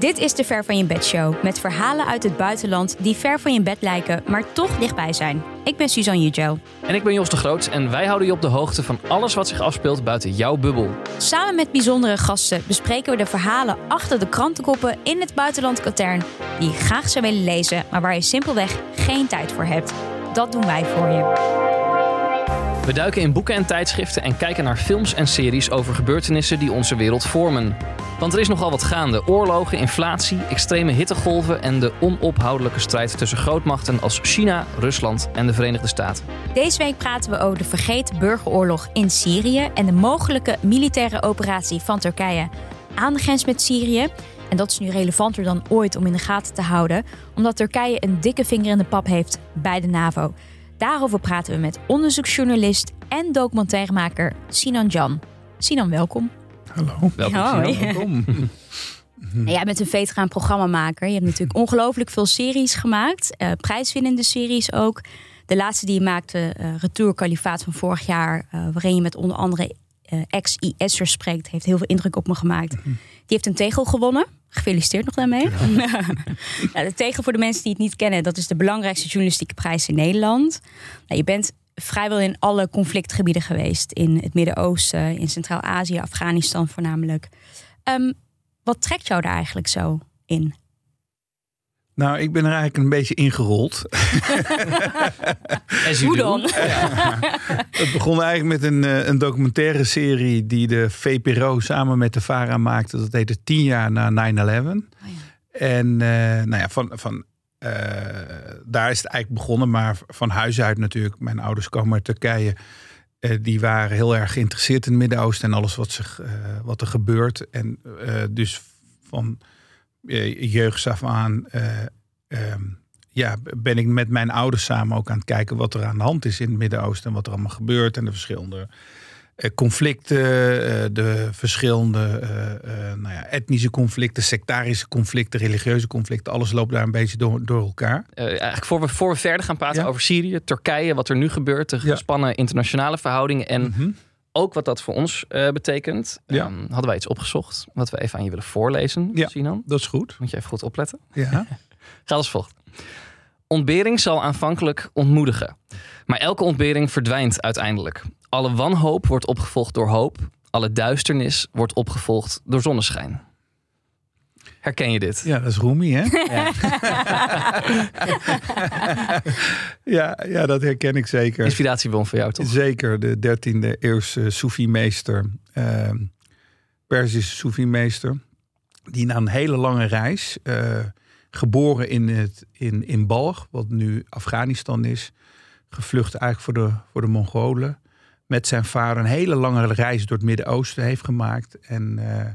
Dit is de Ver van je bed show met verhalen uit het buitenland die ver van je bed lijken, maar toch dichtbij zijn. Ik ben Suzanne Ujel. En ik ben Jos de Groot en wij houden je op de hoogte van alles wat zich afspeelt buiten jouw bubbel. Samen met bijzondere gasten bespreken we de verhalen achter de krantenkoppen in het buitenland Katern die je graag zou willen lezen, maar waar je simpelweg geen tijd voor hebt. Dat doen wij voor je. We duiken in boeken en tijdschriften en kijken naar films en series over gebeurtenissen die onze wereld vormen. Want er is nogal wat gaande: oorlogen, inflatie, extreme hittegolven en de onophoudelijke strijd tussen grootmachten als China, Rusland en de Verenigde Staten. Deze week praten we over de vergeten burgeroorlog in Syrië en de mogelijke militaire operatie van Turkije aan de grens met Syrië. En dat is nu relevanter dan ooit om in de gaten te houden, omdat Turkije een dikke vinger in de pap heeft bij de NAVO. Daarover praten we met onderzoeksjournalist en documentairemaker Sinan Jan. Sinan, welkom. Hallo. Welkom. Hoi. Sinan. Welkom. Jij bent een veteraan programmamaker. Je hebt natuurlijk ongelooflijk veel series gemaakt. eh, prijswinnende series ook. De laatste die je maakte, eh Retour Kalifaat van vorig jaar... eh, waarin je met onder andere eh, ex-IS'ers spreekt... heeft heel veel indruk op me gemaakt. Die heeft een tegel gewonnen. Gefeliciteerd nog daarmee. Ja, de tegel voor de mensen die het niet kennen... dat is de belangrijkste journalistieke prijs in Nederland. Nou, je bent vrijwel in alle conflictgebieden geweest. In het Midden-Oosten, in Centraal-Azië, Afghanistan voornamelijk. Ehm, wat trekt jou daar eigenlijk zo in? Nou, ik ben er eigenlijk een beetje ingerold. Hoe dan? Het begon eigenlijk met een, eh, een documentaire serie die de VPRO samen met de VARA maakte. Dat heette 10 jaar na 9-11. En eh, nou ja, van, van, eh, daar is het eigenlijk begonnen. Maar van huis uit natuurlijk. Mijn ouders komen uit Turkije. Eh, die waren heel erg geïnteresseerd in het Midden-Oosten en alles wat, zich, eh, wat er gebeurt. En eh, dus van jeugd af aan eh, ehm, ja, ben ik met mijn ouders samen ook aan het kijken wat er aan de hand is in het Midden-Oosten en wat er allemaal gebeurt en de verschillende eh, conflicten, eh, de verschillende eh, eh, nou ja, etnische conflicten, sectarische conflicten, religieuze conflicten. Alles loopt daar een beetje door, door elkaar. Eh, eigenlijk voor we, voor we verder gaan praten Ja. over Syrië, Turkije, wat er nu gebeurt, de Ja. gespannen internationale verhoudingen en Mhm. Ook wat dat voor ons eh, betekent, Ja. ehm, hadden wij iets opgezocht wat we even aan je willen voorlezen, Ja. Sinan. Dat is goed. Moet je even goed opletten. Ja. Gaat als volgt. Ontbering zal aanvankelijk ontmoedigen. Maar elke ontbering verdwijnt uiteindelijk. Alle wanhoop wordt opgevolgd door hoop. Alle duisternis wordt opgevolgd door zonneschijn. Herken je dit? ja, dat is Rumi, hè? Ja. ja, ja, dat herken ik zeker. Inspiratiebron voor jou, toch? Zeker, de 13e eeuwse Soefi-meester, eh, Perzische Soefi-meester, die na een hele lange reis, eh, geboren in, het, in, in Balg, wat nu Afghanistan is, gevlucht eigenlijk voor de, voor de Mongolen, met zijn vader een hele lange reis door het Midden-Oosten heeft gemaakt en eh,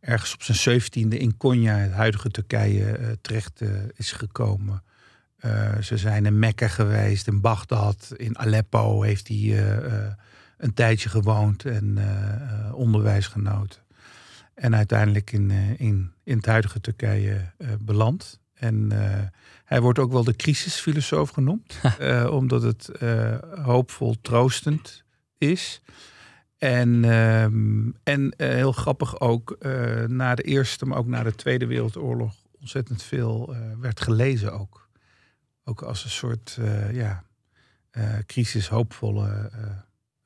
ergens op zijn zeventiende in Konya, het huidige Turkije, eh, terecht eh, is gekomen. Eh, ze zijn in Mekka geweest, in Bagdad, in Aleppo heeft hij een tijdje gewoond en onderwijs genoten. En uiteindelijk in, in, in het huidige Turkije beland. En hij wordt ook wel de crisisfilosoof genoemd, omdat het eh, hoopvol troostend is. En, ehm, en eh, heel grappig ook, eh, na de Eerste, maar ook na de Tweede Wereldoorlog, ontzettend veel eh, werd gelezen ook. Ook als een soort ja, crisis hoopvolle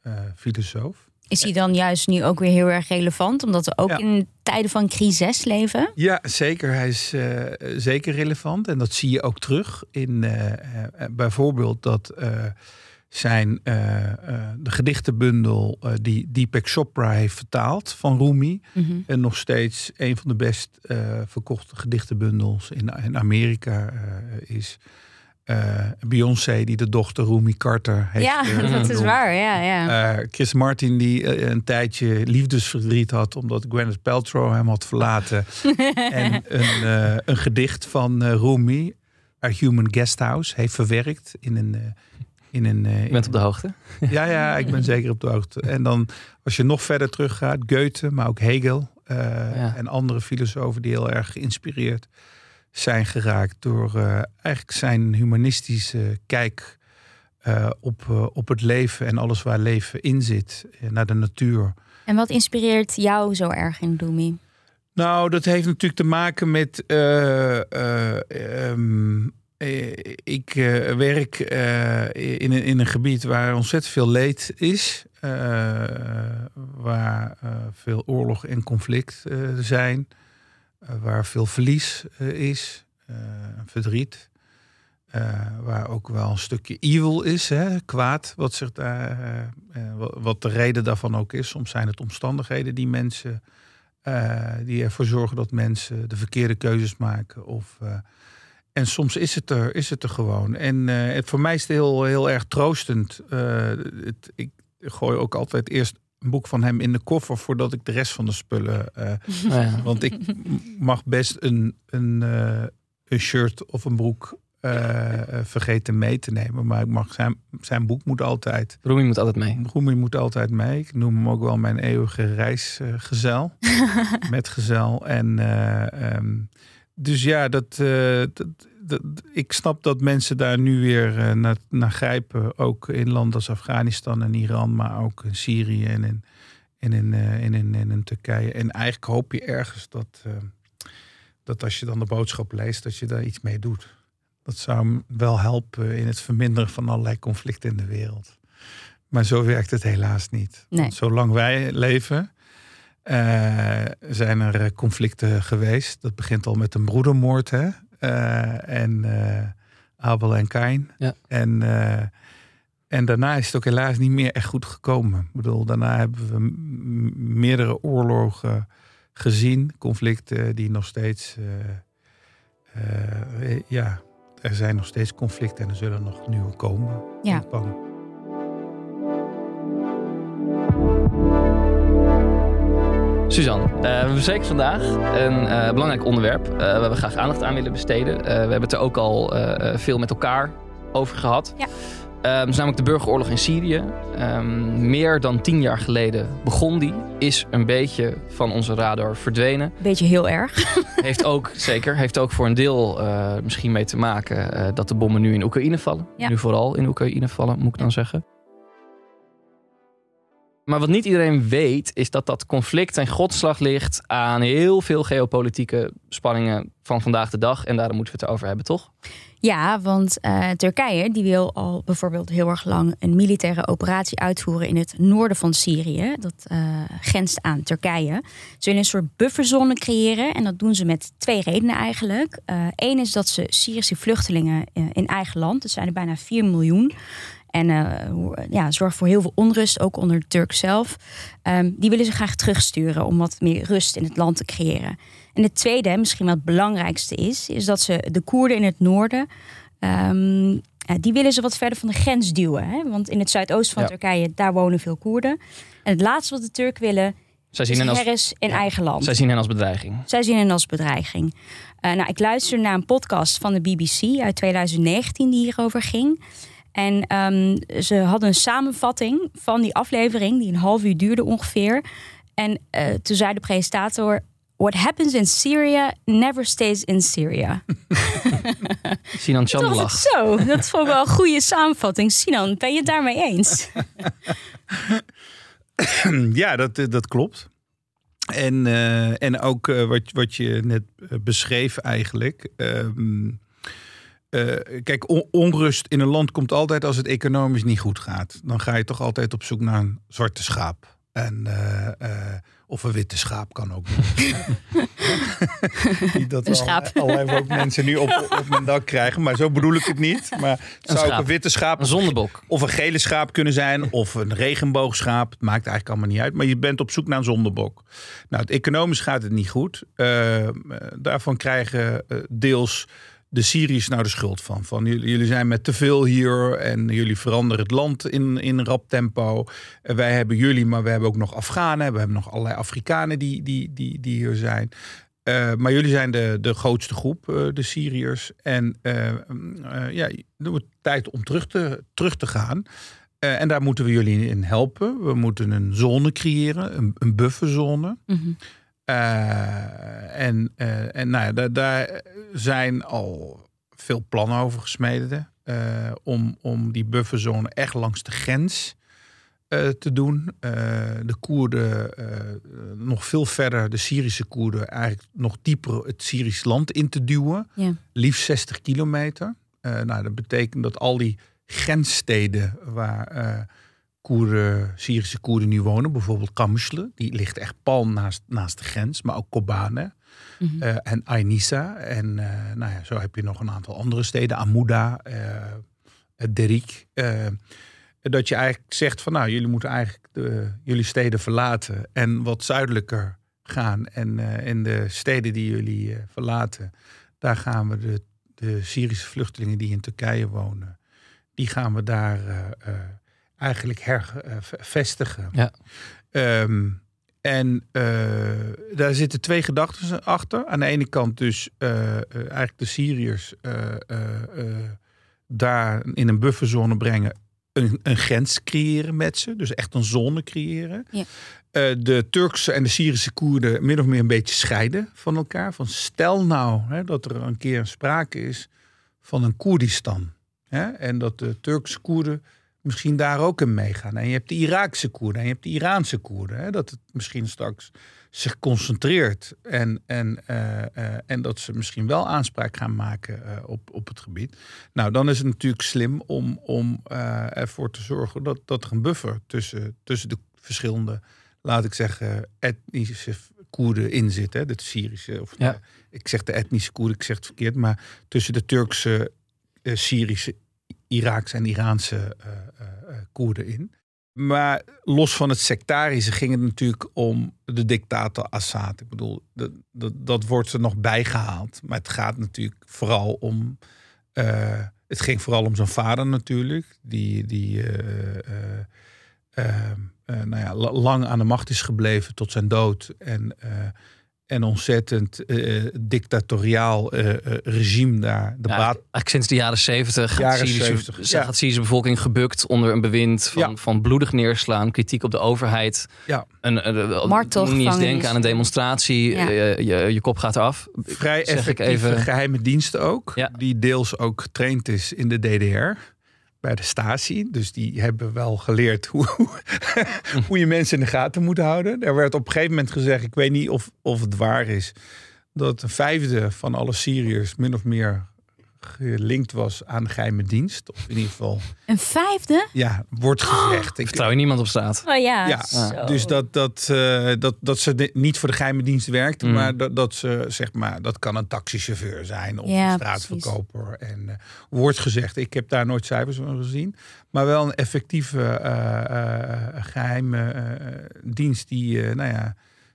uh, filosoof. Is hij dan juist nu ook weer heel erg relevant? Omdat we ook Ja. in tijden van crisis leven? Ja, zeker. Hij is zeker relevant. En dat zie je ook terug in bijvoorbeeld dat zijn uh, de gedichtenbundel die Deepak Chopra heeft vertaald van Rumi. Mhm. En nog steeds een van de best uh, verkochte gedichtenbundels in, in Amerika uh, is. Uh, Beyoncé, die de dochter Rumi Carter heeft. Ja, uh, dat is waar. Ja, ja. Uh, Chris Martin, die uh, een tijdje liefdesverdriet had omdat Gwyneth Paltrow hem had verlaten. en een, uh, een gedicht van Rumi, A Human Guesthouse, heeft verwerkt in een. In een Je bent op de hoogte. Ja, ja, ik ben zeker op de hoogte. En dan, als je nog verder teruggaat, Goethe, maar ook Hegel ja. en andere filosofen die heel erg geïnspireerd zijn geraakt door uh, eigenlijk zijn humanistische kijk uh, op, uh, op het leven en alles waar leven in zit, naar de natuur. En wat inspireert jou zo erg in Doemi? Nou, dat heeft natuurlijk te maken met. eh, eh, ehm, eh, ik eh, werk eh, in, een, in een gebied waar ontzettend veel leed is. eh, waar eh, veel oorlog en conflict eh, zijn. eh, waar veel verlies eh, is. eh, verdriet. eh, waar ook wel een stukje evil is, hè, kwaad, wat, zich daar, eh, eh, wat, de reden daarvan ook is. Soms zijn het omstandigheden die mensen eh, die ervoor zorgen dat mensen de verkeerde keuzes maken. Of, eh, en soms is het er, is het er gewoon. En eh, het, voor mij is het heel, heel erg troostend. Eh, het, ik gooi ook altijd eerst een boek van hem in de koffer voordat ik de rest van de spullen. Nou ja. want ik mag best een, een, een shirt of een broek vergeten mee te nemen. Maar ik mag zijn, zijn boek moet altijd. Roemie moet altijd mee. Roemie moet altijd mee. Ik noem hem ook wel mijn eeuwige reisgezel. metgezel. En eh, ehm, dus ja, dat, eh, dat, dat- ik snap dat mensen daar nu weer eh, naar, naar grijpen. Ook in landen als Afghanistan en Iran, maar ook in Syrië en in, en in, eh, en in, en in Turkije. En eigenlijk hoop je ergens dat, dat als je dan de boodschap leest, dat je daar iets mee doet. Dat zou hem wel helpen in het verminderen van allerlei conflicten in de wereld. Maar zo werkt het helaas niet. Nee. Zolang wij leven, zijn er eh, conflicten geweest. Dat begint al met een broedermoord, hè? Eh, en eh, Abel en Kain. Ja. En, eh, en daarna is het ook helaas niet meer echt goed gekomen. Ik bedoel, daarna hebben we meerdere oorlogen gezien. Conflicten die nog steeds... eh, eh, ja, er zijn nog steeds conflicten en er zullen nog nieuwe komen. Ja. Suzanne, eh, we bespreken vandaag een eh, belangrijk onderwerp eh, waar we graag aandacht aan willen besteden. We hebben het er ook al veel met elkaar over gehad. Ja. Dat is namelijk de burgeroorlog in Syrië. Ehm, meer dan tien jaar geleden begon die. Is een beetje van onze radar verdwenen. Beetje heel erg. Heeft ook, zeker, heeft ook voor een deel misschien mee te maken dat de bommen nu in Oekraïne vallen. Ja. Nu vooral in Oekraïne vallen, moet ik dan zeggen. Maar wat niet iedereen weet, is dat dat conflict ten grondslag ligt aan heel veel geopolitieke spanningen van vandaag de dag. En daarom moeten we het erover hebben, toch? Ja, want eh, Turkije die wil al bijvoorbeeld heel erg lang een militaire operatie uitvoeren in het noorden van Syrië. Dat eh, grenst aan Turkije. Ze willen een soort bufferzone creëren en dat doen ze met twee redenen eigenlijk. Eén is dat ze Syrische vluchtelingen eh, in eigen land, dat zijn er bijna 4 miljoen. En eh, hoe- ja, zorgt voor heel veel onrust, ook onder de Turk zelf. Ehm, die willen ze graag terugsturen om wat meer rust in het land te creëren. En het tweede, en misschien wel het belangrijkste is, is dat ze de Koerden in het noorden, ehm, ja, die willen ze wat verder van de grens duwen. Hè? Want in het zuidoosten van Ja. Turkije, daar wonen veel Koerden. En het laatste wat de Turken willen, Zij zien hen als, in eigen land. zij zien hen als bedreiging. Zij zien hen als bedreiging. Eh, nou, ik luisterde naar een podcast van de BBC uit 2019 die hierover ging. En ehm, ze hadden een samenvatting van die aflevering, die een half uur duurde ongeveer. En eh, toen zei de presentator: What happens in Syria never stays in Syria. Sinan Toen Chan dacht ik, lacht. zo, dat vond ik wel een goede samenvatting. Sinan, ben je het daarmee eens? Ja, dat, eh, dat klopt. En, eh, en ook wat, wat je net beschreef eigenlijk. Ehm, eh, kijk, on- onrust in een land komt altijd als het economisch niet goed gaat. Dan ga je toch altijd op zoek naar een zwarte schaap. En, eh, eh, of een witte schaap kan ook. niet dat Een al- schaap. allerlei ook mensen nu op, op mijn dak krijgen. Maar zo bedoel ik het niet. Maar het zou ook schaap. een witte schaap Een zondebok. of een gele schaap kunnen zijn, of een regenboogschaap. Het maakt eigenlijk allemaal niet uit. Maar je bent op zoek naar een zondebok. Nou, het economisch gaat het niet goed. Daarvan krijgen deels de Syriërs nou de schuld van. Van jullie, zijn met te veel hier en jullie veranderen het land in, in rap tempo. Eh, wij hebben jullie, maar we hebben ook nog Afghanen. We hebben nog allerlei Afrikanen die, die, die, die hier zijn. Eh, maar jullie zijn de, de grootste groep, eh, de Syriërs. En eh, ja, het wordt tijd om terug te, terug te gaan. En daar moeten we jullie in helpen. We moeten een zone creëren, een, een bufferzone. Mhm. Eh, en eh, en nou ja, daar, zijn al veel plannen over gesmeden. eh, om, om die bufferzone echt langs de grens te doen. De Koerden nog veel verder, de Syrische Koerden, eigenlijk nog dieper het Syrisch land in te duwen. Ja. Liefst 60 kilometer. Nou, dat betekent dat al die grenssteden waar Koerden, Syrische Koerden nu wonen, bijvoorbeeld Kamishle, die ligt echt pal naast, naast de grens, maar ook Kobane Mhm. eh, en Ainissa. En eh, nou ja, zo heb je nog een aantal andere steden, Amuda, eh Derik. dat je eigenlijk zegt van nou, jullie moeten eigenlijk de, jullie steden verlaten en wat zuidelijker gaan. En in de steden die jullie verlaten, daar gaan we de, de Syrische vluchtelingen die in Turkije wonen, die gaan we daar eigenlijk hervestigen. Ja. Ehm, en eh, daar zitten twee gedachten achter. Aan de ene kant dus eh, eh, eigenlijk de Syriërs eh, eh, eh, daar in een bufferzone brengen. Een, een grens creëren met ze. Dus echt een zone creëren. Ja. Eh, de Turkse en de Syrische Koerden min of meer een beetje scheiden van elkaar. Van stel nou hè, dat er een keer sprake is van een Koerdistan. Hè, en dat de Turkse Koerden misschien daar ook in meegaan. En je hebt de Iraakse Koerden en je hebt de Iraanse Koerden. Hè, dat het misschien straks zich concentreert. En, en, eh, eh, en dat ze misschien wel aanspraak gaan maken eh, op, op het gebied. Nou, dan is het natuurlijk slim om, om ervoor te zorgen dat, dat er een buffer tussen, tussen de verschillende, laat ik zeggen, etnische Koerden in zit. Hè, de Syrische, of Ja. de- ik zeg de etnische Koerden, ik zeg het verkeerd, maar tussen de Turkse, Syrische, Iraakse en Iraanse eh, eh, eh, Koerden in. Maar los van het sectarische ging het natuurlijk om de dictator Assad. Ik bedoel, dat, dat, dat wordt er nog bijgehaald. Maar het gaat natuurlijk vooral om. het ging vooral om zijn vader natuurlijk. Die, die nou ja, la- lang aan de macht is gebleven tot zijn dood. En, en ontzettend eh, dictatoriaal eh, eh, regime daar. De Ja, baat eigenlijk sinds de jaren zeventig Jaren gaat, Syrische- 70, gaat ja. de bevolking gebukt onder een bewind van, Ja. van bloedig neerslaan, kritiek op de overheid. Ja. Een, niet eens denken aan een demonstratie, Ja. je, je kop gaat af. vrij Zeg ik effectieve even- geheime diensten ook. Ja. Die deels ook getraind is in de DDR. Bij de Stasi. Dus die hebben wel geleerd hoe, hoe je mensen in de gaten moet houden. Er werd op een gegeven moment gezegd, ik weet niet of, of het waar is, dat een vijfde van alle Syriërs min of meer gelinkt was aan de geheime dienst. Of in ieder geval, Een vijfde? ja, wordt gezegd. Ik, Vertrouw je niemand op straat? Oh ja. ja, zo. dus dat, dat, eh, dat, dat ze de- niet voor de geheime dienst werkte, Mm. maar dat, dat ze zeg maar, dat kan een taxichauffeur zijn of Ja, een straatverkoper. En eh, wordt gezegd, ik heb daar nooit cijfers van gezien, maar wel een effectieve eh, eh, geheime eh, dienst die, eh, nou ja,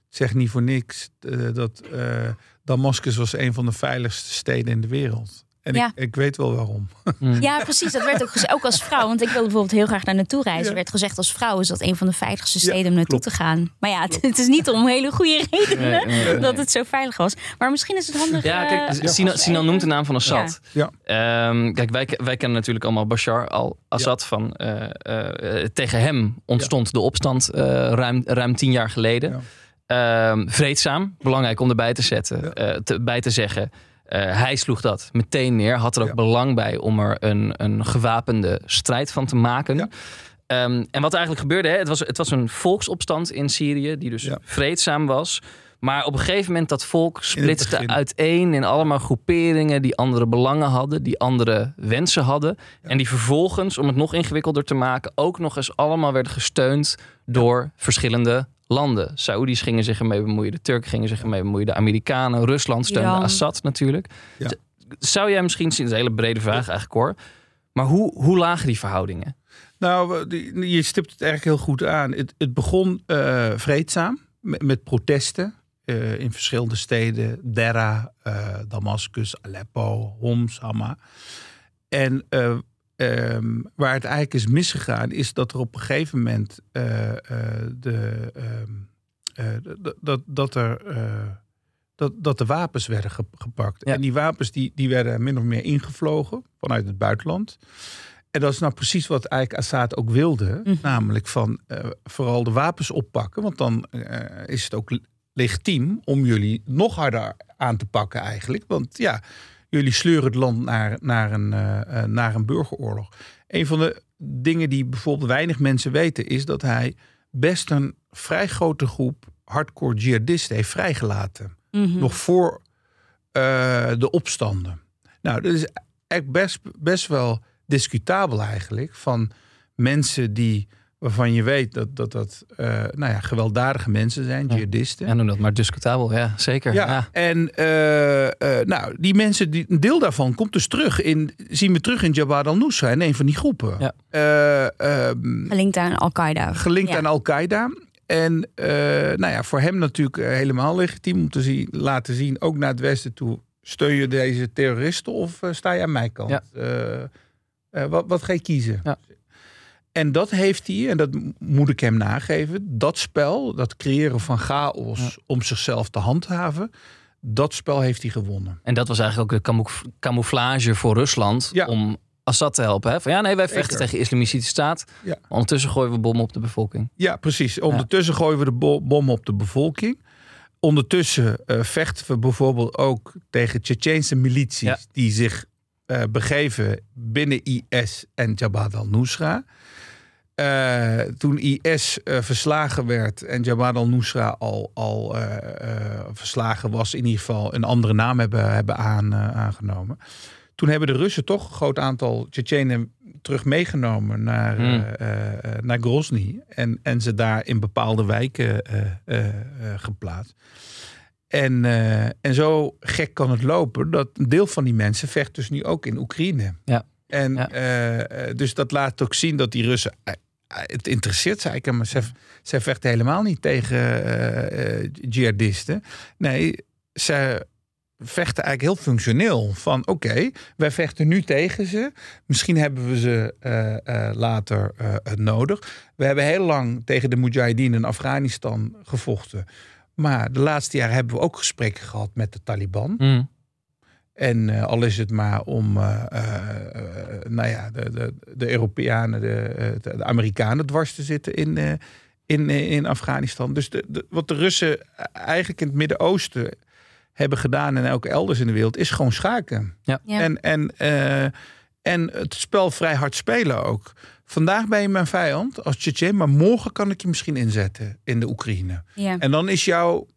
zegt niet voor niks eh, dat eh, Damascus was een van de veiligste steden in de wereld. En Ja. ik, ik weet wel waarom. Mm. Ja, precies. Dat werd ook gezegd. Ook als vrouw. Want ik wilde bijvoorbeeld heel graag daar naartoe reizen. Ja. Er werd gezegd als vrouw is dat een van de veiligste Ja, steden om naartoe klopt. te gaan. Maar ja, het, het is niet om hele goede redenen Nee, nee, nee. dat het zo veilig was. Maar misschien is het handig. Ja, kijk, eh, Sinan, noemt de naam van Assad. Ja. Ehm, kijk, wij, wij kennen natuurlijk allemaal Bashar al-Assad. van eh, eh, tegen hem ontstond de opstand eh, ruim, ruim tien jaar geleden. Ja. Ehm, vreedzaam, belangrijk om erbij te zetten, Ja. eh, te, bij te zeggen. Eh, hij sloeg dat meteen neer, had er ook Ja. belang bij om er een, een gewapende strijd van te maken. Ja. Ehm, en wat eigenlijk gebeurde, hè, het, was, het was een volksopstand in Syrië, die dus Ja. vreedzaam was. Maar op een gegeven moment dat volk splitste uiteen in allemaal groeperingen die andere belangen hadden, die andere wensen hadden. En die vervolgens, om het nog ingewikkelder te maken, ook nog eens allemaal werden gesteund door verschillende landen. Saoedi's gingen zich ermee bemoeien, de Turken gingen zich ermee bemoeien, de Amerikanen, Rusland steunde Iran. Assad natuurlijk. Ja. Zou jij misschien zien, dat is een hele brede vraag eigenlijk hoor, maar hoe, hoe lagen die verhoudingen? Nou, je stipt het eigenlijk heel goed aan. Het, het begon eh, vreedzaam met, met protesten eh, in verschillende steden. Dera, eh, Damascus, Aleppo, Homs, Hama. En eh, ehm, waar het eigenlijk is misgegaan, is dat er op een gegeven moment eh, eh, de, ehm, eh, dat- dat, er. dat, dat de wapens werden ge- gepakt. Ja. En die wapens die, die werden min of meer ingevlogen vanuit het buitenland. En dat is nou precies wat eigenlijk Assad ook wilde. Mhm. Namelijk van vooral de wapens oppakken. Want dan is het ook le- legitiem om jullie nog harder aan te pakken eigenlijk. Want ja, jullie sleuren het land naar, naar, een, eh, eh, naar een burgeroorlog. Een van de dingen die bijvoorbeeld weinig mensen weten, is dat hij best een vrij grote groep hardcore jihadisten heeft vrijgelaten. Mhm. Nog voor eh, de opstanden. Nou, dat is echt best, best wel discutabel eigenlijk. Van mensen die, waarvan je weet dat dat, dat eh, nou ja, gewelddadige mensen zijn, Ja. jihadisten. Ja, noem dat maar discutabel. Ja, zeker. Ja, Ja. en eh, eh, nou, die mensen, die, een deel daarvan komt dus terug in, zien we terug in Jabhat al-Nusra, in een van die groepen. Ja. Eh, ehm, Gelinkt aan Al-Qaeda. gelinkt Ja. aan Al-Qaeda. En eh, nou ja, voor hem natuurlijk helemaal legitiem om te zien, laten zien, ook naar het westen toe, steun je deze terroristen of sta je aan mijn kant? Ja. Eh, eh, wat, wat ga je kiezen? Ja. En dat heeft hij, en dat moet ik hem nageven, dat spel, dat creëren van chaos Ja. om zichzelf te handhaven, dat spel heeft hij gewonnen. En dat was eigenlijk ook de camouf- camouflage voor Rusland Ja. om Assad te helpen. Hè? Van ja, nee, wij vechten tegen de islamitische staat. Ja. Ondertussen gooien we bommen op de bevolking. Ja, precies. Ondertussen gooien we de bo- bom op de bevolking. Ondertussen eh, vechten we bijvoorbeeld ook tegen Tsjetsjeense milities die zich eh, begeven binnen IS en Jabhat al-Nusra. Eh, toen IS eh, verslagen werd en Jabhat al-Nusra al, al eh, verslagen was, in ieder geval een andere naam hebben, hebben aan, aangenomen. Toen hebben de Russen toch een groot aantal Tsjetsjenen terug meegenomen naar, Hmm. naar Grozny. En, en ze daar in bepaalde wijken geplaatst. En, en zo gek kan het lopen dat een deel van die mensen vecht dus nu ook in Oekraïne. Ja. En Ja. dus dat laat ook zien dat die Russen. Eh, het interesseert ze eigenlijk, maar ze, ze vechten helemaal niet tegen eh, jihadisten. Nee, ze vechten eigenlijk heel functioneel. Van oké, wij vechten nu tegen ze. Misschien hebben we ze later eh, nodig. We hebben heel lang tegen de Mujahideen in Afghanistan gevochten. Maar de laatste jaren hebben we ook gesprekken gehad met de Taliban. Mm. En eh, al is het maar om, eh, eh, nou ja, de, de, de Europeanen, de, eh, de, de Amerikanen dwars te zitten in, eh, in, in Afghanistan. Dus de, de- wat de Russen eigenlijk in het Midden-Oosten hebben gedaan en ook elders in de wereld, is gewoon schaken. Ja. En, en, eh, en het spel vrij hard spelen ook. Vandaag ben je mijn vijand als Tsjetsjen, maar morgen kan ik je misschien inzetten in de Oekraïne. Ja. En dan is jouw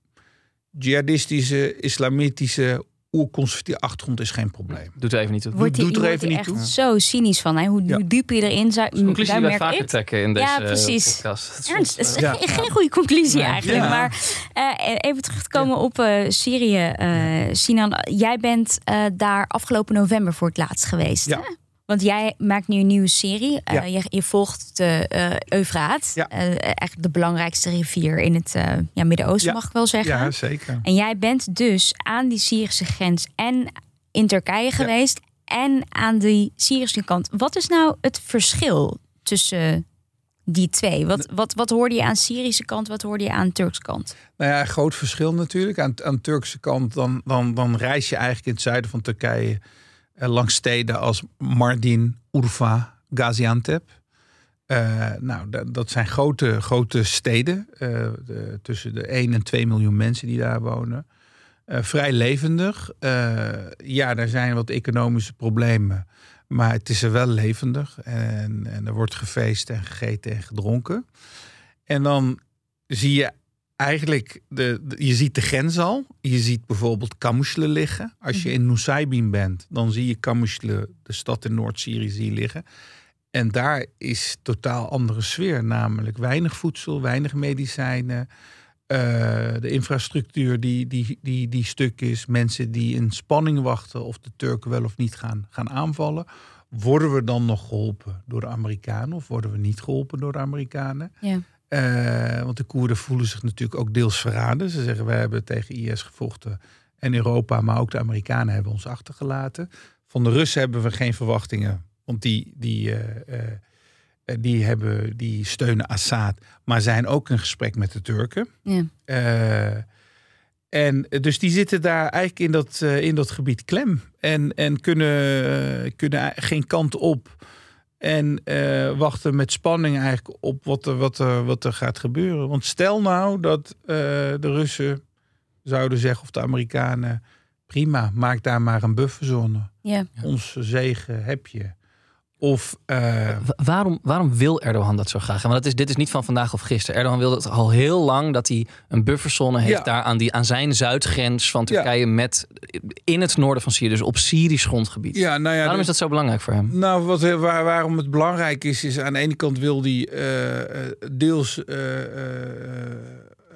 jihadistische, islamitische, oerconservatieve achtergrond is geen probleem. Doet er even niet toe. Wordt doet hij er wordt even niet echt toe. zo cynisch van. Hè? Hoe, Ja. hoe diep je erin zou... Dat is een conclusie die daar wij merk vaker ik- trekken in deze Ja, eh, precies. podcast. Ernst, eh, is Ja. geen, goede conclusie Nee. eigenlijk. Ja. Maar eh, even terug te komen op eh, Syrië. eh, Sinan, jij bent eh, daar afgelopen november voor het laatst geweest. Ja. Hè? Want jij maakt nu een nieuwe serie. Eh, je, je volgt de eh Eufraat. Ja. Eh, eigenlijk de belangrijkste rivier in het eh, ja, Midden-Oosten, Ja. mag ik wel zeggen. Ja, zeker. En jij bent dus aan die Syrische grens en in Turkije geweest en aan die Syrische kant. Wat is nou het verschil tussen die twee? Wat, wat, wat hoorde je aan Syrische kant, wat hoorde je aan Turkse kant? Nou ja, groot verschil natuurlijk. Aan, aan de Turkse kant, dan, dan, dan reis je eigenlijk in het zuiden van Turkije eh, langs steden als Mardin, Urfa, Gaziantep. Eh, nou, dat, zijn grote, grote steden. eh, de, tussen de 1 en 2 miljoen mensen die daar wonen. Eh, vrij levendig. Eh, ja, er zijn wat economische problemen. Maar het is er wel levendig. En, en er wordt gefeest en gegeten en gedronken. En dan zie je eigenlijk, de, je ziet de grens al. Je ziet bijvoorbeeld Kamusle liggen. Als je in Nusaybin bent, dan zie je Kamusle, de stad in Noord-Syrië, liggen. En daar is totaal andere sfeer. Namelijk weinig voedsel, weinig medicijnen. eh, de infrastructuur die, die, die, die stuk is. Mensen die in spanning wachten of de Turken wel of niet gaan, gaan aanvallen. Worden we dan nog geholpen door de Amerikanen of worden we niet geholpen door de Amerikanen? Ja. Eh, want de Koerden voelen zich natuurlijk ook deels verraden. Ze zeggen, wij hebben tegen IS gevochten. En Europa, maar ook de Amerikanen hebben ons achtergelaten. Van de Russen hebben we geen verwachtingen. Want die, die, eh, eh, die, hebben, die steunen Assad. Maar zijn ook in gesprek met de Turken. Ja. En dus die zitten daar eigenlijk in dat, in dat gebied klem. En, en kunnen, kunnen geen kant op. En eh, wachten met spanning eigenlijk op wat er, wat, er, wat er gaat gebeuren. Want stel nou dat eh, de Russen zouden zeggen, of de Amerikanen... prima, maak daar maar een bufferzone. Ja. Onze zegen heb je. Of uh, waarom, waarom wil Erdogan dat zo graag? Want dat is, dit is niet van vandaag of gisteren. Erdogan wil het al heel lang dat hij een bufferzone heeft Ja. daar aan, die, aan zijn zuidgrens van Turkije met in het noorden van Syrië, dus op Syrisch grondgebied. ja, nou ja, waarom dus- is dat zo belangrijk voor hem? Nou, wat, waar, waarom het belangrijk is, is aan de ene kant wil die eh, eh, deels eh, eh,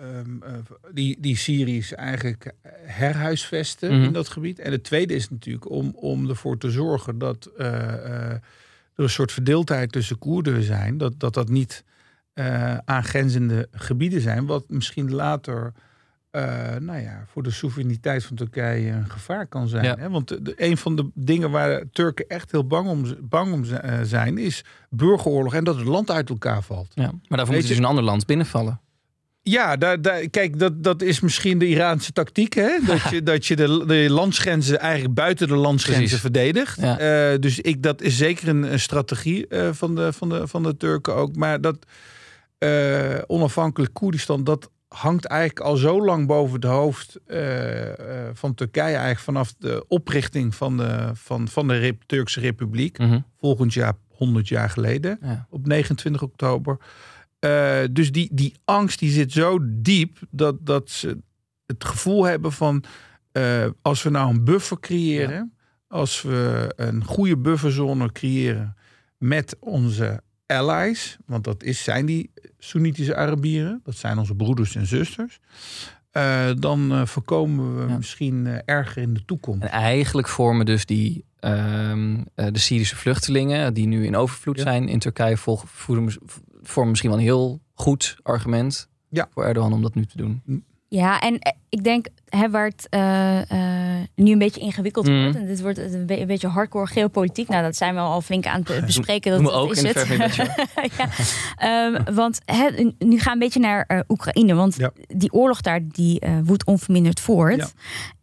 ehm, eh, die, die Syriërs eigenlijk herhuisvesten Mhm. in dat gebied. En het tweede is natuurlijk om, om ervoor te zorgen dat eh, eh, er een soort verdeeldheid tussen Koerden zijn. Dat dat, dat niet eh, aangrenzende gebieden zijn, wat misschien later. eh, nou ja, voor de soevereiniteit van Turkije een gevaar kan zijn. Ja. Hè? Want de, de- een van de dingen waar Turken echt heel bang om, bang om eh, zijn, is burgeroorlog en dat het land uit elkaar valt. Ja. Maar daarvoor Weet moet je je- dus een ander land binnenvallen. Ja, daar, daar, kijk, dat, dat is misschien de Iraanse tactiek. Hè? Dat je, dat je de, de landsgrenzen eigenlijk buiten de landsgrenzen Precies. verdedigt. Ja. Eh, dus ik, dat is zeker een, een strategie eh, van, de, van, de, van de Turken ook. Maar dat eh, onafhankelijk Koerdistan, dat hangt eigenlijk al zo lang boven het hoofd van Turkije. Eigenlijk vanaf de oprichting van de, van, van de Rep- Turkse Republiek. Mhm. Volgend jaar 100 jaar geleden Ja. op 29 oktober. Eh, dus die, die angst die zit zo diep dat, dat ze het gevoel hebben van eh, als we nou een buffer creëren, als we een goede bufferzone creëren met onze allies, want dat is, zijn die Soenitische Arabieren, dat zijn onze broeders en zusters, eh, dan voorkomen we Ja. misschien erger in de toekomst. En eigenlijk vormen dus die, ehm, eh, de Syrische vluchtelingen, die nu in overvloed Ja. zijn in Turkije, volgen, vormen misschien wel een heel goed argument Ja. voor Erdogan om dat nu te doen. Ja, en eh, ik denk hè, waar het eh, eh, nu een beetje ingewikkeld Mhm. wordt. En dit wordt een, be- een beetje hardcore geopolitiek. Nou, dat zijn we al flink aan het bespreken. Dat, Doen we dat ook is in het. ja. Ehm, want hè, nu gaan we een beetje naar eh, Oekraïne. Want Ja. die oorlog daar die eh, woedt onverminderd voort. Ja.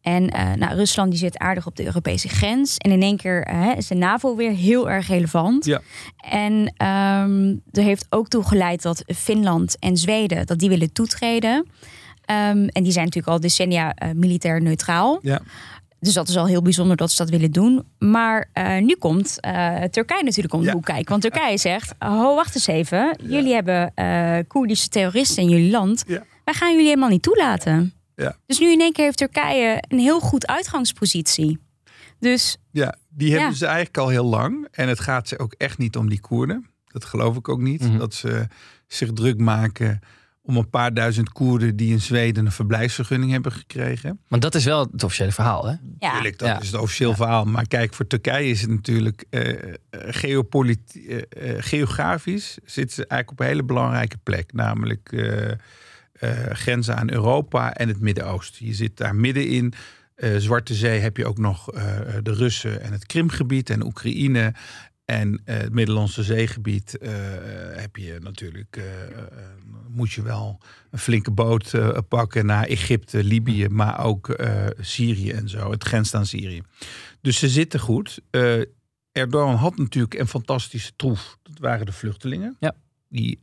En eh, nou, Rusland die zit aardig op de Europese grens. En in één keer is de NAVO weer heel erg relevant. Ja. En ehm er heeft ook toe geleid dat Finland en Zweden dat die willen toetreden. Ehm, en die zijn natuurlijk al decennia eh, militair neutraal. Ja. Dus dat is al heel bijzonder dat ze dat willen doen. Maar eh, nu komt eh, Turkije natuurlijk om de Ja. hoek kijken. Want Turkije zegt, oh wacht eens even. Jullie hebben eh Koerdische terroristen in jullie land. Ja. Wij gaan jullie helemaal niet toelaten. Ja. Dus nu in één keer heeft Turkije een heel goed uitgangspositie. Dus Ja, die Ja. hebben ze eigenlijk al heel lang. En het gaat ze ook echt niet om die Koerden. Dat geloof ik ook niet. Mhm. Dat ze zich druk maken om een paar duizend Koerden die in Zweden een verblijfsvergunning hebben gekregen. Maar dat is wel het officiële verhaal, hè? ja, Tuurlijk, dat Ja. is het officieel verhaal. Maar kijk, voor Turkije is het natuurlijk eh eh, eh, geografisch zitten ze eigenlijk op een hele belangrijke plek. Namelijk eh, eh, grenzen aan Europa en het Midden-Oosten. Je zit daar middenin. Eh, Zwarte Zee heb je ook nog eh, de Russen en het Krimgebied en Oekraïne. En eh, het Middellandse zeegebied eh, heb je natuurlijk, eh, moet je wel een flinke boot pakken naar Egypte, Libië, maar ook Syrië en zo. Het grenst aan Syrië. Dus ze zitten goed. Erdogan had natuurlijk een fantastische troef. Dat waren de vluchtelingen. Ja. Die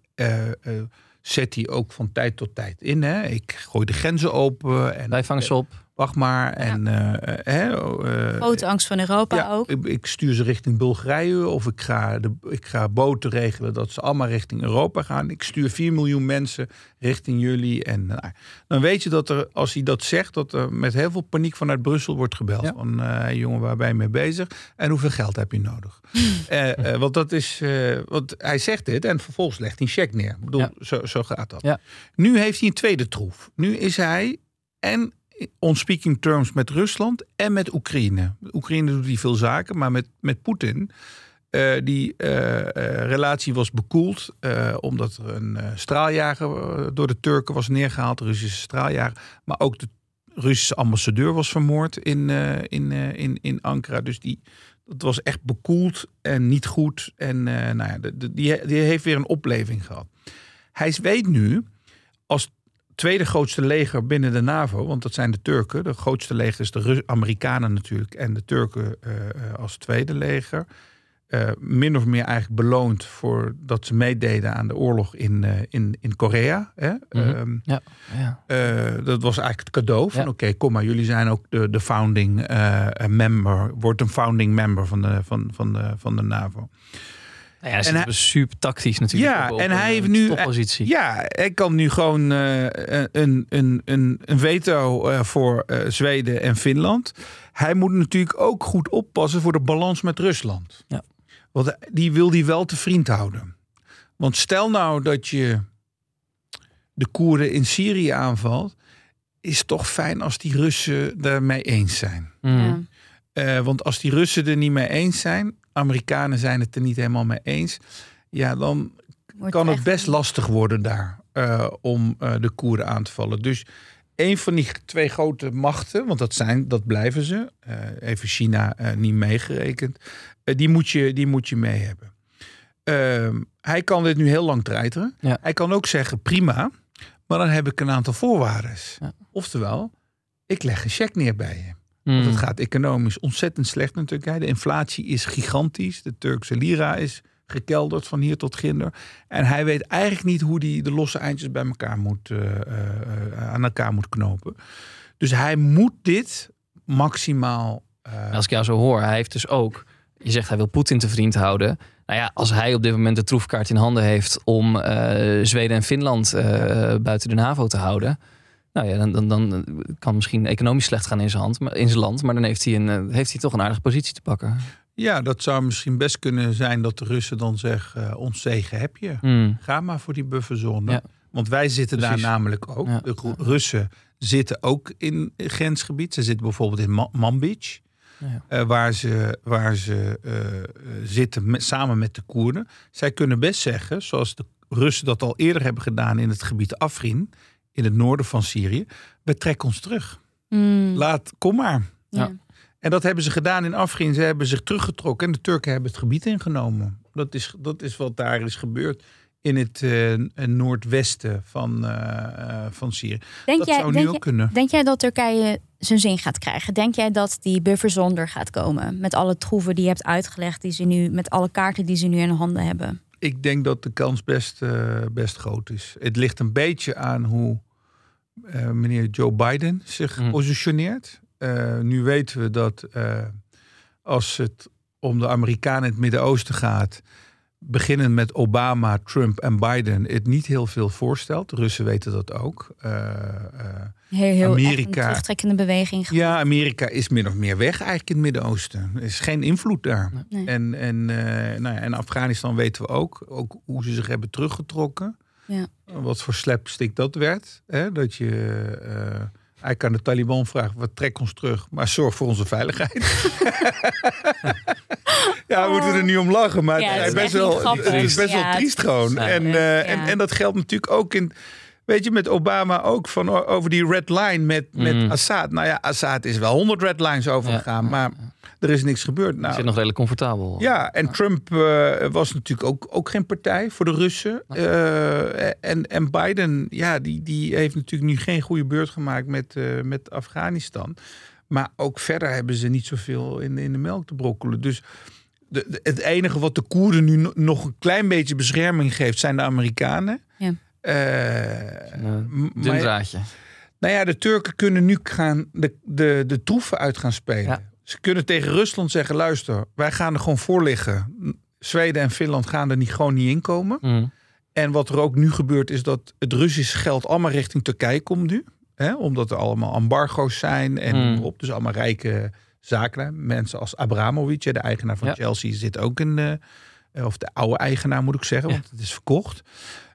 zet hij ook van tijd tot tijd in. Hè. Ik gooi de grenzen open. En, Wij vangen ze op. Wacht maar. En, eh, eh, hè, eh, grote angst van Europa ja, ook. Ik, ik stuur ze richting Bulgarije of ik ga, de, ik ga boten regelen dat ze allemaal richting Europa gaan. Ik stuur 4 miljoen mensen richting jullie. En nou, dan weet je dat er, als hij dat zegt, dat er met heel veel paniek vanuit Brussel wordt gebeld. Ja. Van jongen, waar ben je mee bezig? En hoeveel geld heb je nodig? Eh, want dat is, want hij zegt dit en vervolgens legt hij een check neer. Ik bedoel, Ja. zo, zo gaat dat. Ja. Nu heeft hij een tweede troef. Nu is hij en on speaking terms met Rusland en met Oekraïne. Oekraïne doet hij veel zaken, maar met, met Poetin. eh, die eh, eh, relatie was bekoeld omdat er een straaljager door de Turken was neergehaald, Russische straaljager. Maar ook de Russische ambassadeur was vermoord in, in, in, in Ankara. Dus die, dat was echt bekoeld en niet goed. En nou ja, de- die, die heeft weer een opleving gehad. Hij weet nu, als tweede grootste leger binnen de NAVO, want dat zijn de Turken. De grootste leger is de Rus- Amerikanen natuurlijk en de Turken eh, eh, als tweede leger. eh, min of meer eigenlijk beloond voor dat ze meededen aan de oorlog in, in, in Korea. Hè? Mhm. Ehm, Ja. ja. dat was eigenlijk het cadeau van oké, kom maar, jullie zijn ook de, de founding member, wordt een founding member van de, van, van de, van de NAVO. Nou ja, hij En zit hij- super tactisch natuurlijk. Ja, op- op en een hij heeft nu- toppositie. Ja, hij kan nu gewoon eh, een, een, een, een veto eh, voor eh, Zweden en Finland. Hij moet natuurlijk ook goed oppassen voor de balans met Rusland. Ja. Want die wil hij wel te vriend houden. Want stel nou dat je de Koerden in Syrië aanvalt, is het toch fijn als die Russen daarmee eens zijn. Mhm. Ja. Eh, want als die Russen er niet mee eens zijn, Amerikanen zijn het er niet helemaal mee eens, ja, dan Wordt kan het best lastig worden daar eh, om eh, de Koerden aan te vallen. Dus een van die twee grote machten, want dat zijn, dat blijven ze, eh, even China eh, niet meegerekend, die, moet je, die moet je mee hebben. Ehm, hij kan dit nu heel lang treiteren. Ja. Hij kan ook zeggen prima, maar dan heb ik een aantal voorwaarden. Ja. Oftewel, ik leg een cheque neer bij je. Want het gaat economisch ontzettend slecht in Turkije. De inflatie is gigantisch. De Turkse lira is gekelderd van hier tot ginder. En hij weet eigenlijk niet hoe hij de losse eindjes bij elkaar moet, eh, eh, aan elkaar moet knopen. Dus hij moet dit maximaal. eh, Als ik jou zo hoor, hij heeft dus ook. Je zegt hij wil Poetin te vriend houden. Nou ja, als hij op dit moment de troefkaart in handen heeft om Zweden en Finland buiten de NAVO te houden. Nou ja, dan, dan, dan kan misschien economisch slecht gaan in zijn, hand, maar, in zijn land. Maar dan heeft hij, een, eh, heeft hij toch een aardige positie te pakken. ja, dat zou misschien best kunnen zijn dat de Russen dan zeggen: eh, ons zegen heb je. Hmm. Ga maar voor die bufferzone. Ja. Want wij zitten Precies. daar namelijk ook. Ja. De Ru- Russen zitten ook in grensgebied. Ze zitten bijvoorbeeld in Ma- Manbij. Ja. eh, waar ze, waar ze zitten met, samen met de Koerden. Zij kunnen best zeggen, zoals de Russen dat al eerder hebben gedaan in het gebied Afrin, in het noorden van Syrië. We trekken ons terug. Mm, Laat, kom maar. ja. En dat hebben ze gedaan in Afrin. Ze hebben zich teruggetrokken en de Turken hebben het gebied ingenomen. Dat is, dat is wat daar is gebeurd in het eh, noordwesten van, eh, van Syrië. Denk, dat jij, zou nu ook jij, kunnen. denk jij dat Turkije zijn zin gaat krijgen? Denk jij dat die bufferzone er gaat komen? Met alle troeven die je hebt uitgelegd, die ze nu, met alle kaarten die ze nu in handen hebben. Ik denk dat de kans best, eh, best groot is. Het ligt een beetje aan hoe eh, meneer Joe Biden zich Mhm. positioneert. Eh, nu weten we dat als het om de Amerikanen in het Midden-Oosten gaat, beginnen met Obama, Trump en Biden, het niet heel veel voorstelt. De Russen weten dat ook. Eh, eh, Heel, Amerika- een terugtrekkende beweging. ja, Amerika is min of meer weg eigenlijk in het Midden-Oosten. Er is geen invloed daar. Nee. En, en, eh, nou ja, en Afghanistan weten we ook. Ook hoe ze zich hebben teruggetrokken. Ja. Wat voor slapstick dat werd. Hè? Dat je eigenlijk aan de Taliban vraagt, wat trek ons terug, maar zorg voor onze veiligheid. ja, we moeten er niet om lachen, maar Ja, het, is best wel, grappig. het is best Ja, wel het triest gewoon. triest. En, eh, en, en dat geldt natuurlijk ook in... Weet je, met Obama ook van over die red line met, met Mm. Assad. Nou ja, Assad is wel 100 red lines overgegaan, Ja. maar er is niks gebeurd. Nou, zit nog redelijk comfortabel. ja, en Trump eh, was natuurlijk ook, ook geen partij voor de Russen. Eh, en, en Biden, ja, die, die heeft natuurlijk nu geen goede beurt gemaakt met, eh, met Afghanistan. Maar ook verder hebben ze niet zoveel in, in de melk te brokkelen. Dus de, de- het enige wat de Koerden nu no- nog een klein beetje bescherming geeft, zijn de Amerikanen. Eh, Een m- dun draadje. nou ja, de Turken kunnen nu gaan de, de, de troeven uit gaan spelen. Ja. Ze kunnen tegen Rusland zeggen: luister, wij gaan er gewoon voor liggen. Zweden en Finland gaan er niet, gewoon niet in komen. Mm. En wat er ook nu gebeurt, is dat het Russisch geld allemaal richting Turkije komt nu. Hè, omdat er allemaal embargo's zijn en Mm. op. Dus allemaal rijke zaken. Mensen als Abramovic, de eigenaar van Ja. Chelsea, zit ook in de, eh, of de oude eigenaar moet ik zeggen, Ja. want het is verkocht.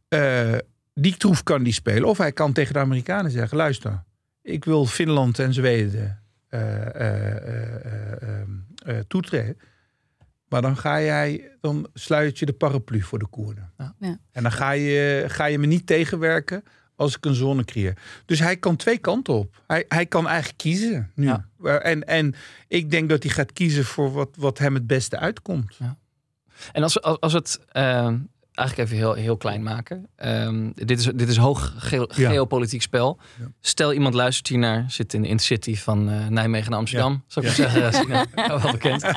Eh, die troef kan die spelen. Of hij kan tegen de Amerikanen zeggen: luister, ik wil Finland en Zweden eh, eh, eh, toetreden. Maar dan ga jij, dan sluit je de paraplu voor de Koerden. Ja. Ja. En dan ga je, ga je me niet tegenwerken als ik een zone creëer. Dus hij kan twee kanten op. Hij, hij kan eigenlijk kiezen nu. Ja. En, en ik denk dat hij gaat kiezen voor wat, wat hem het beste uitkomt. En als, als, als het. Eigenlijk even heel, heel klein maken. Ehm, dit, is, dit is hoog ge- Ja. geopolitiek spel. Ja. Stel iemand luistert hier naar, zit in de intercity van eh, Nijmegen naar Amsterdam. Zou ik maar zeggen? Ja, wel bekend.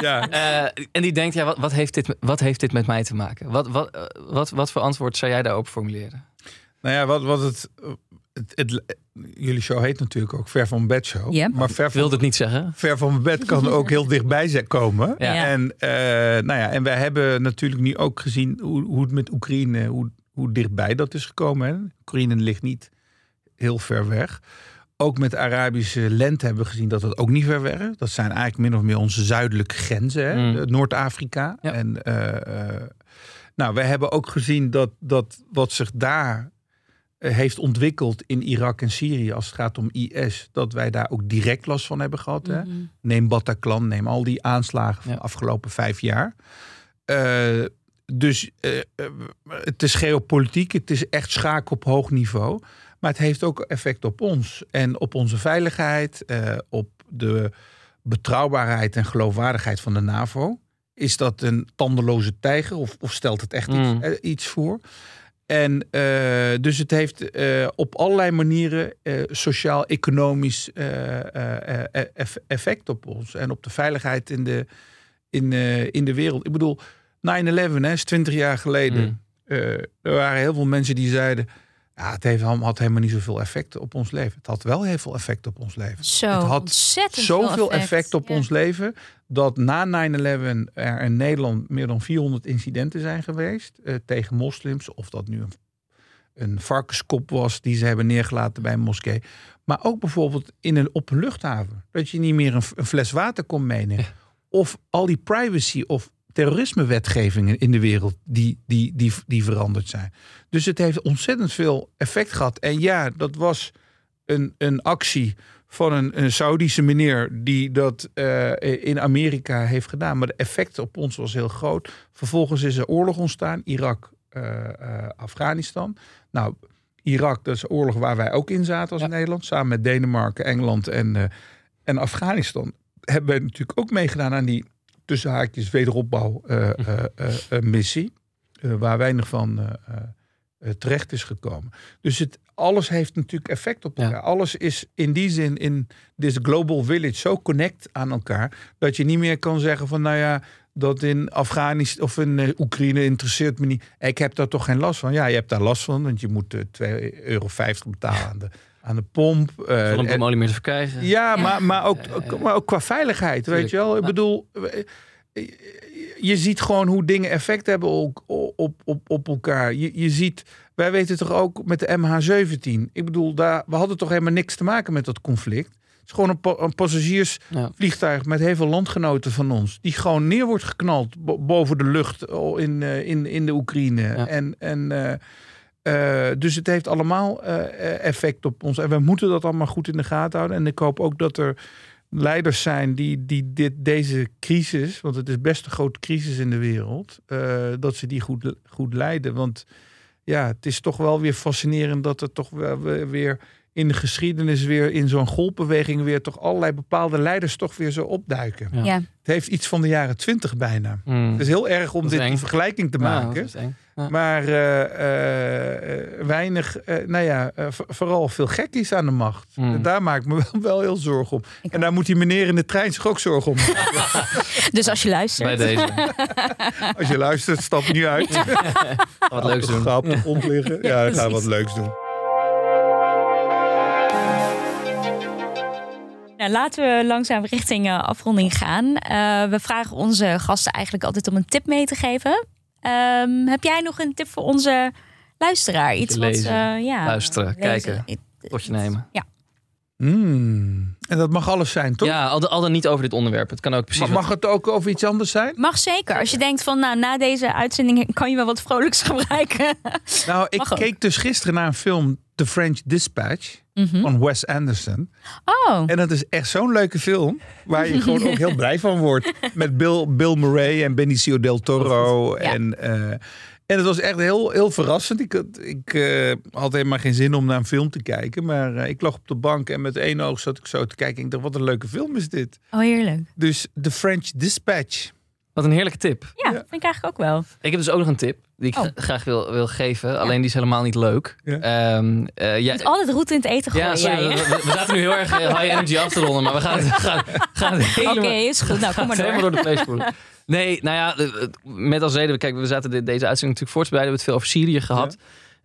Ja, Eh, en die denkt, ja, wat, wat, heeft dit, wat heeft dit met mij te maken? Wat, wat, eh, wat, wat voor antwoord zou jij daarop formuleren? nou ja, wat, wat het, het, het- Jullie show heet natuurlijk ook Ver van Bed Show. Maar ver van, wilde het niet zeggen. ver van mijn bed kan ook heel dichtbij komen. Ja. En, eh, nou ja, en wij hebben natuurlijk nu ook gezien hoe, hoe het met Oekraïne, hoe, hoe dichtbij dat is gekomen. Hè. Oekraïne ligt niet heel ver weg. Ook met de Arabische lente hebben we gezien dat het ook niet ver weg is. Dat zijn eigenlijk min of meer onze zuidelijke grenzen, hè? Mm. Eh, Noord-Afrika. Ja. En eh, nou, we hebben ook gezien dat, dat wat zich daar heeft ontwikkeld in Irak en Syrië als het gaat om IS, dat wij daar ook direct last van hebben gehad. Hè? Mhm. Neem Bataclan, neem al die aanslagen van de afgelopen vijf jaar. Eh, dus eh, eh, het is geopolitiek, het is echt schaken op hoog niveau. Maar het heeft ook effect op ons en op onze veiligheid, eh, op de betrouwbaarheid en geloofwaardigheid van de NAVO. Is dat een tandeloze tijger of, of stelt het echt Mm. iets, eh, iets voor? En eh, dus het heeft eh, op allerlei manieren eh, sociaal-economisch eff- effect op ons. En op de veiligheid in de, in, in de wereld. Ik bedoel, 9-11 hè, is 20 jaar geleden. Mm. Er waren heel veel mensen die zeiden... Ja, het heeft, had helemaal niet zoveel effect op ons leven. Het had wel heel veel effect op ons leven. Zo Het had ontzettend veel Zoveel effect, op Ja. ons leven... dat na 9-11 er in Nederland meer dan 400 incidenten zijn geweest... eh, tegen moslims. Of dat nu een, een varkenskop was die ze hebben neergelaten bij een moskee. Maar ook bijvoorbeeld in een, op een luchthaven. Dat je niet meer een, een fles water kon meenemen. Of al die privacy of terrorismewetgevingen in de wereld die, die, die, die veranderd zijn. Dus het heeft ontzettend veel effect gehad. En ja, dat was een, een actie van een, een Saudische meneer die dat eh, in Amerika heeft gedaan. Maar de effect op ons was heel groot. Vervolgens is er oorlog ontstaan, Irak, eh, eh, Afghanistan. Nou, Irak, dat is een oorlog waar wij ook in zaten als Ja. Nederland. Samen met Denemarken, Engeland en, en Afghanistan. Hebben wij natuurlijk ook meegedaan aan die tussen haakjes wederopbouw eh, eh, eh, eh, missie. waar weinig van terecht is gekomen. Dus het, alles heeft natuurlijk effect op Ja. elkaar. Alles is in die zin in this global village zo connect aan elkaar. Dat je niet meer kan zeggen van nou ja, dat in Afghanistan of in Oekraïne interesseert me niet. Ik heb daar toch geen last van. Ja, je hebt daar last van, want je moet eh, 2,50 euro betalen aan de, aan de pomp. eh, en- bom olie meer te verkrijgen. ja, Maar, maar, ook, maar ook qua veiligheid, weet je wel. Ik bedoel, eh, je ziet gewoon hoe dingen effect hebben op, op, op, op elkaar. Je, je ziet, wij weten toch ook met de MH17. Ik bedoel, daar, we hadden toch helemaal niks te maken met dat conflict. Het is gewoon een, pa- een passagiersvliegtuig met heel veel landgenoten van ons. Die gewoon neer wordt geknald bo- boven de lucht in, eh, in, in de Oekraïne. Ja. En, en, eh, eh, dus het heeft allemaal eh, effect op ons. En we moeten dat allemaal goed in de gaten houden. En ik hoop ook dat er leiders zijn die, die dit, deze crisis, want het is best een grote crisis in de wereld, eh, dat ze die goed, goed leiden. Want ja, het is toch wel weer fascinerend dat er toch wel weer- weer in de geschiedenis weer in zo'n golfbeweging weer toch allerlei bepaalde leiders toch weer zo opduiken. Ja. Ja. Het heeft iets van de jaren twintig bijna. Mm. Het is heel erg om dit eng. die vergelijking te Ja, maken. Ja. Maar eh, eh, weinig, eh, nou ja, vooral veel gekkies aan de macht. Mm. En daar maak ik me wel, wel heel zorgen om. Ik en daar moet die meneer in de trein zich ook zorgen om. maken. Dus als je Bij luistert. deze. Als je luistert, stap nu uit. Wat leuks doen. Ga op de grond liggen. Ja, ga wat leuks doen. Nou, laten we langzaam richting eh, afronding gaan. Eh, we vragen onze gasten eigenlijk altijd om een tip mee te geven. Ehm, heb jij nog een tip voor onze luisteraar? Iets wat, lezen, eh, ja, luisteren, kijken, I- Tot je nemen. Mm. En dat mag alles zijn, toch? Ja, al, al dan niet over dit onderwerp. Het kan ook precies. Maar mag het ook over iets anders zijn? Mag zeker. Als je denkt van, nou, na deze uitzending kan je wel wat vrolijks gebruiken. Nou, ik Mag ook. keek dus gisteren naar een film, The French Dispatch, Mhm. van Wes Anderson. Oh, En dat is echt zo'n leuke film. Waar je gewoon ook heel blij van wordt. Met Bill, Bill Murray en Benicio del Toro. Ja. En, eh, en het was echt heel, heel verrassend. Ik, had- ik eh, had helemaal geen zin om naar een film te kijken. Maar eh, ik lag op de bank en met één oog zat ik zo te kijken. Ik dacht, wat een leuke film is dit. oh heerlijk. Dus The French Dispatch. Wat een heerlijke tip. Ja, vind ik eigenlijk ook wel. Ik heb dus ook nog een tip die ik Oh. gra- graag wil, wil geven. Alleen die is helemaal niet leuk. Ja. Ehm, eh, moet altijd roet in het eten gooien. ja, sorry, we, we zaten nu heel erg high energy af te ronden, maar we gaan het, gaan, gaan het Oké, is goed. Nou, kom maar helemaal door. de play spoelen. Nee, nou ja, eh, eh, met als reden, kijk, we zaten de- deze uitzending natuurlijk voor te bereiden. We hebben het veel over Syrië gehad.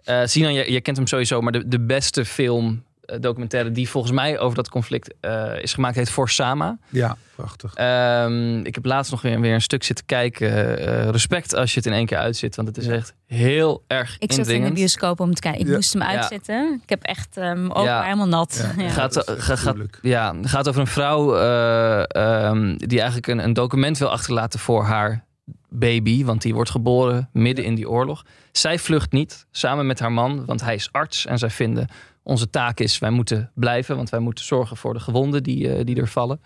Eh Sinan, je, je kent hem sowieso, maar de, de beste film, documentaire die volgens mij over dat conflict eh, is gemaakt, heet For Sama. Ja, prachtig. Ehm, ik heb laatst nog weer, weer een stuk zitten kijken. Eh, respect als je het in één keer uitzit, want het is Ja. echt heel erg Ik zat in de bioscoop om te kijken. Ik Ja. moest hem Ja. uitzetten. Ik heb echt um, ook Ja. helemaal nat. Ja. Ja. Gaat, ga- ja, het gaat over een vrouw eh, ehm, die eigenlijk een, een document wil achterlaten voor haar baby. Want die wordt geboren midden in die oorlog. Zij vlucht niet samen met haar man, want hij is arts. En zij vinden onze taak is, wij moeten blijven. Want wij moeten zorgen voor de gewonden die, eh, die er vallen.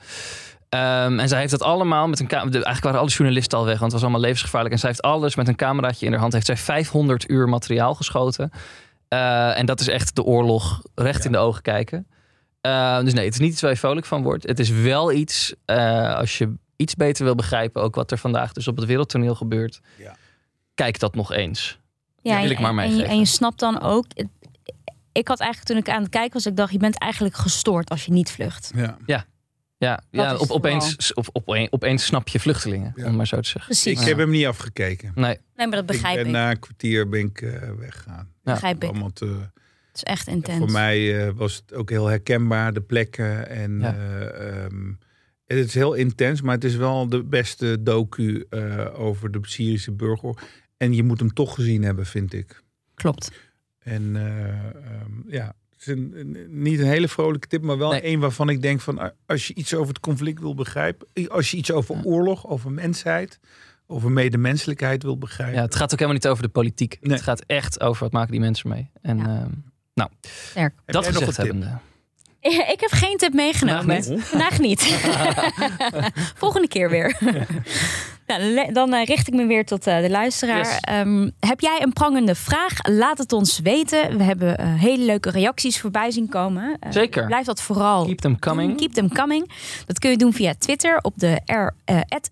Ehm, en zij heeft dat allemaal met een camera. Eigenlijk waren alle journalisten al weg, want het was allemaal levensgevaarlijk. En zij heeft alles met een cameraatje in haar hand. Heeft zij 500 uur materiaal geschoten. Eh, en dat is echt de oorlog recht Ja. in de ogen kijken. Eh, dus nee, het is niet iets waar je vrolijk van wordt. Het is wel iets, eh, als je iets beter wil begrijpen, ook wat er vandaag dus op het wereldtoneel gebeurt. Ja. Kijk dat nog eens. Ja, wil ik en- maar en, je, en je snapt dan ook. Ik had eigenlijk toen ik aan het kijken was, ik dacht, je bent eigenlijk gestoord als je niet vlucht. Ja. Ja, Dat ja is op, opeens, op, op, opeens snap je vluchtelingen, Ja. om maar zo te zeggen. Precies. Ik heb hem niet afgekeken. Nee, Nee, maar dat begrijp ik na een kwartier ben ik eh, weggegaan. Ja. Begrijp ik. Allemaal te, Het is echt intens. voor mij eh, was het ook heel herkenbaar, de plekken. En Ja. eh, ehm, het is heel intens, maar het is wel de beste docu eh, over de Syrische burger. En je moet hem toch gezien hebben, vind ik. Klopt. En eh, ehm, ja, het is een, een- niet een hele vrolijke tip, maar wel Nee. een waarvan ik denk van ah, als je iets over het conflict wil begrijpen, als je iets over Ja. oorlog, over mensheid, over medemenselijkheid wil begrijpen. ja, het gaat ook helemaal niet over de politiek. Nee. Het gaat echt over wat maken die mensen mee. En Ja. ehm, nou, Sterk. Dat jij nog een hebbende. Ik heb geen tip meegenomen. Vandaag niet? Vandaag niet. Volgende keer weer. Nou, dan eh, richt ik me weer tot eh, de luisteraar. Yes. Ehm, heb jij een prangende vraag? Laat het ons weten. We hebben eh, hele leuke reacties voorbij zien komen. Zeker. Blijf dat vooral Keep them coming. Keep them coming. Dat kun je doen via Twitter op de R,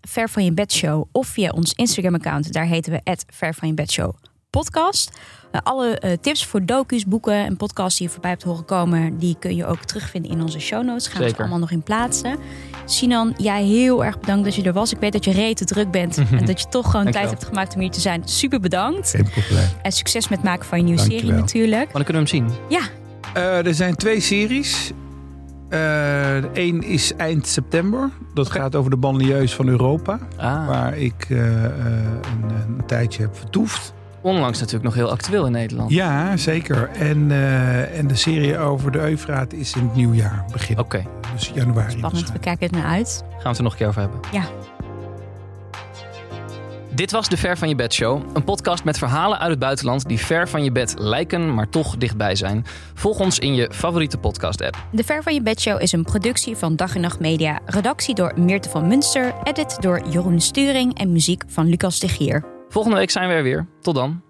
Ver van je bed show. Of via ons Instagram account. Daar heten we Ver van je bed show podcast. Eh, alle eh, tips voor docu's, boeken en podcasts die je voorbij hebt horen komen, die kun je ook terugvinden in onze show notes. Gaan we ze allemaal nog in plaatsen. Sinan, jij heel erg bedankt dat je er was. Ik weet dat je rete druk bent en dat je toch gewoon tijd hebt gemaakt om hier te zijn. Super bedankt. Geen probleem. En succes met het maken van je nieuwe serie natuurlijk. Wanneer kunnen we hem zien? Ja, Eh, er zijn twee series. Eén is eind september. Dat gaat over de banlieues van Europa. Ah, Waar ik eh, eh, een, een tijdje heb vertoefd. Onlangs natuurlijk nog heel actueel in Nederland. Ja, zeker. En, eh, en de serie over de Eufraat is in het nieuwjaar begin. Oké, Dus januari. spannend. We waarschijnlijk. kijken er naar uit. gaan we het er nog een keer over hebben. Ja. Dit was de Ver van je bed show. Een podcast met verhalen uit het buitenland die ver van je bed lijken, maar toch dichtbij zijn. Volg ons in je favoriete podcast app. De Ver van je bed show is een productie van Dag en Nacht Media. Redactie door Meerte van Munster. Edit door Jeroen Sturing en muziek van Lucas de Gier. Volgende week zijn we er weer. Tot dan.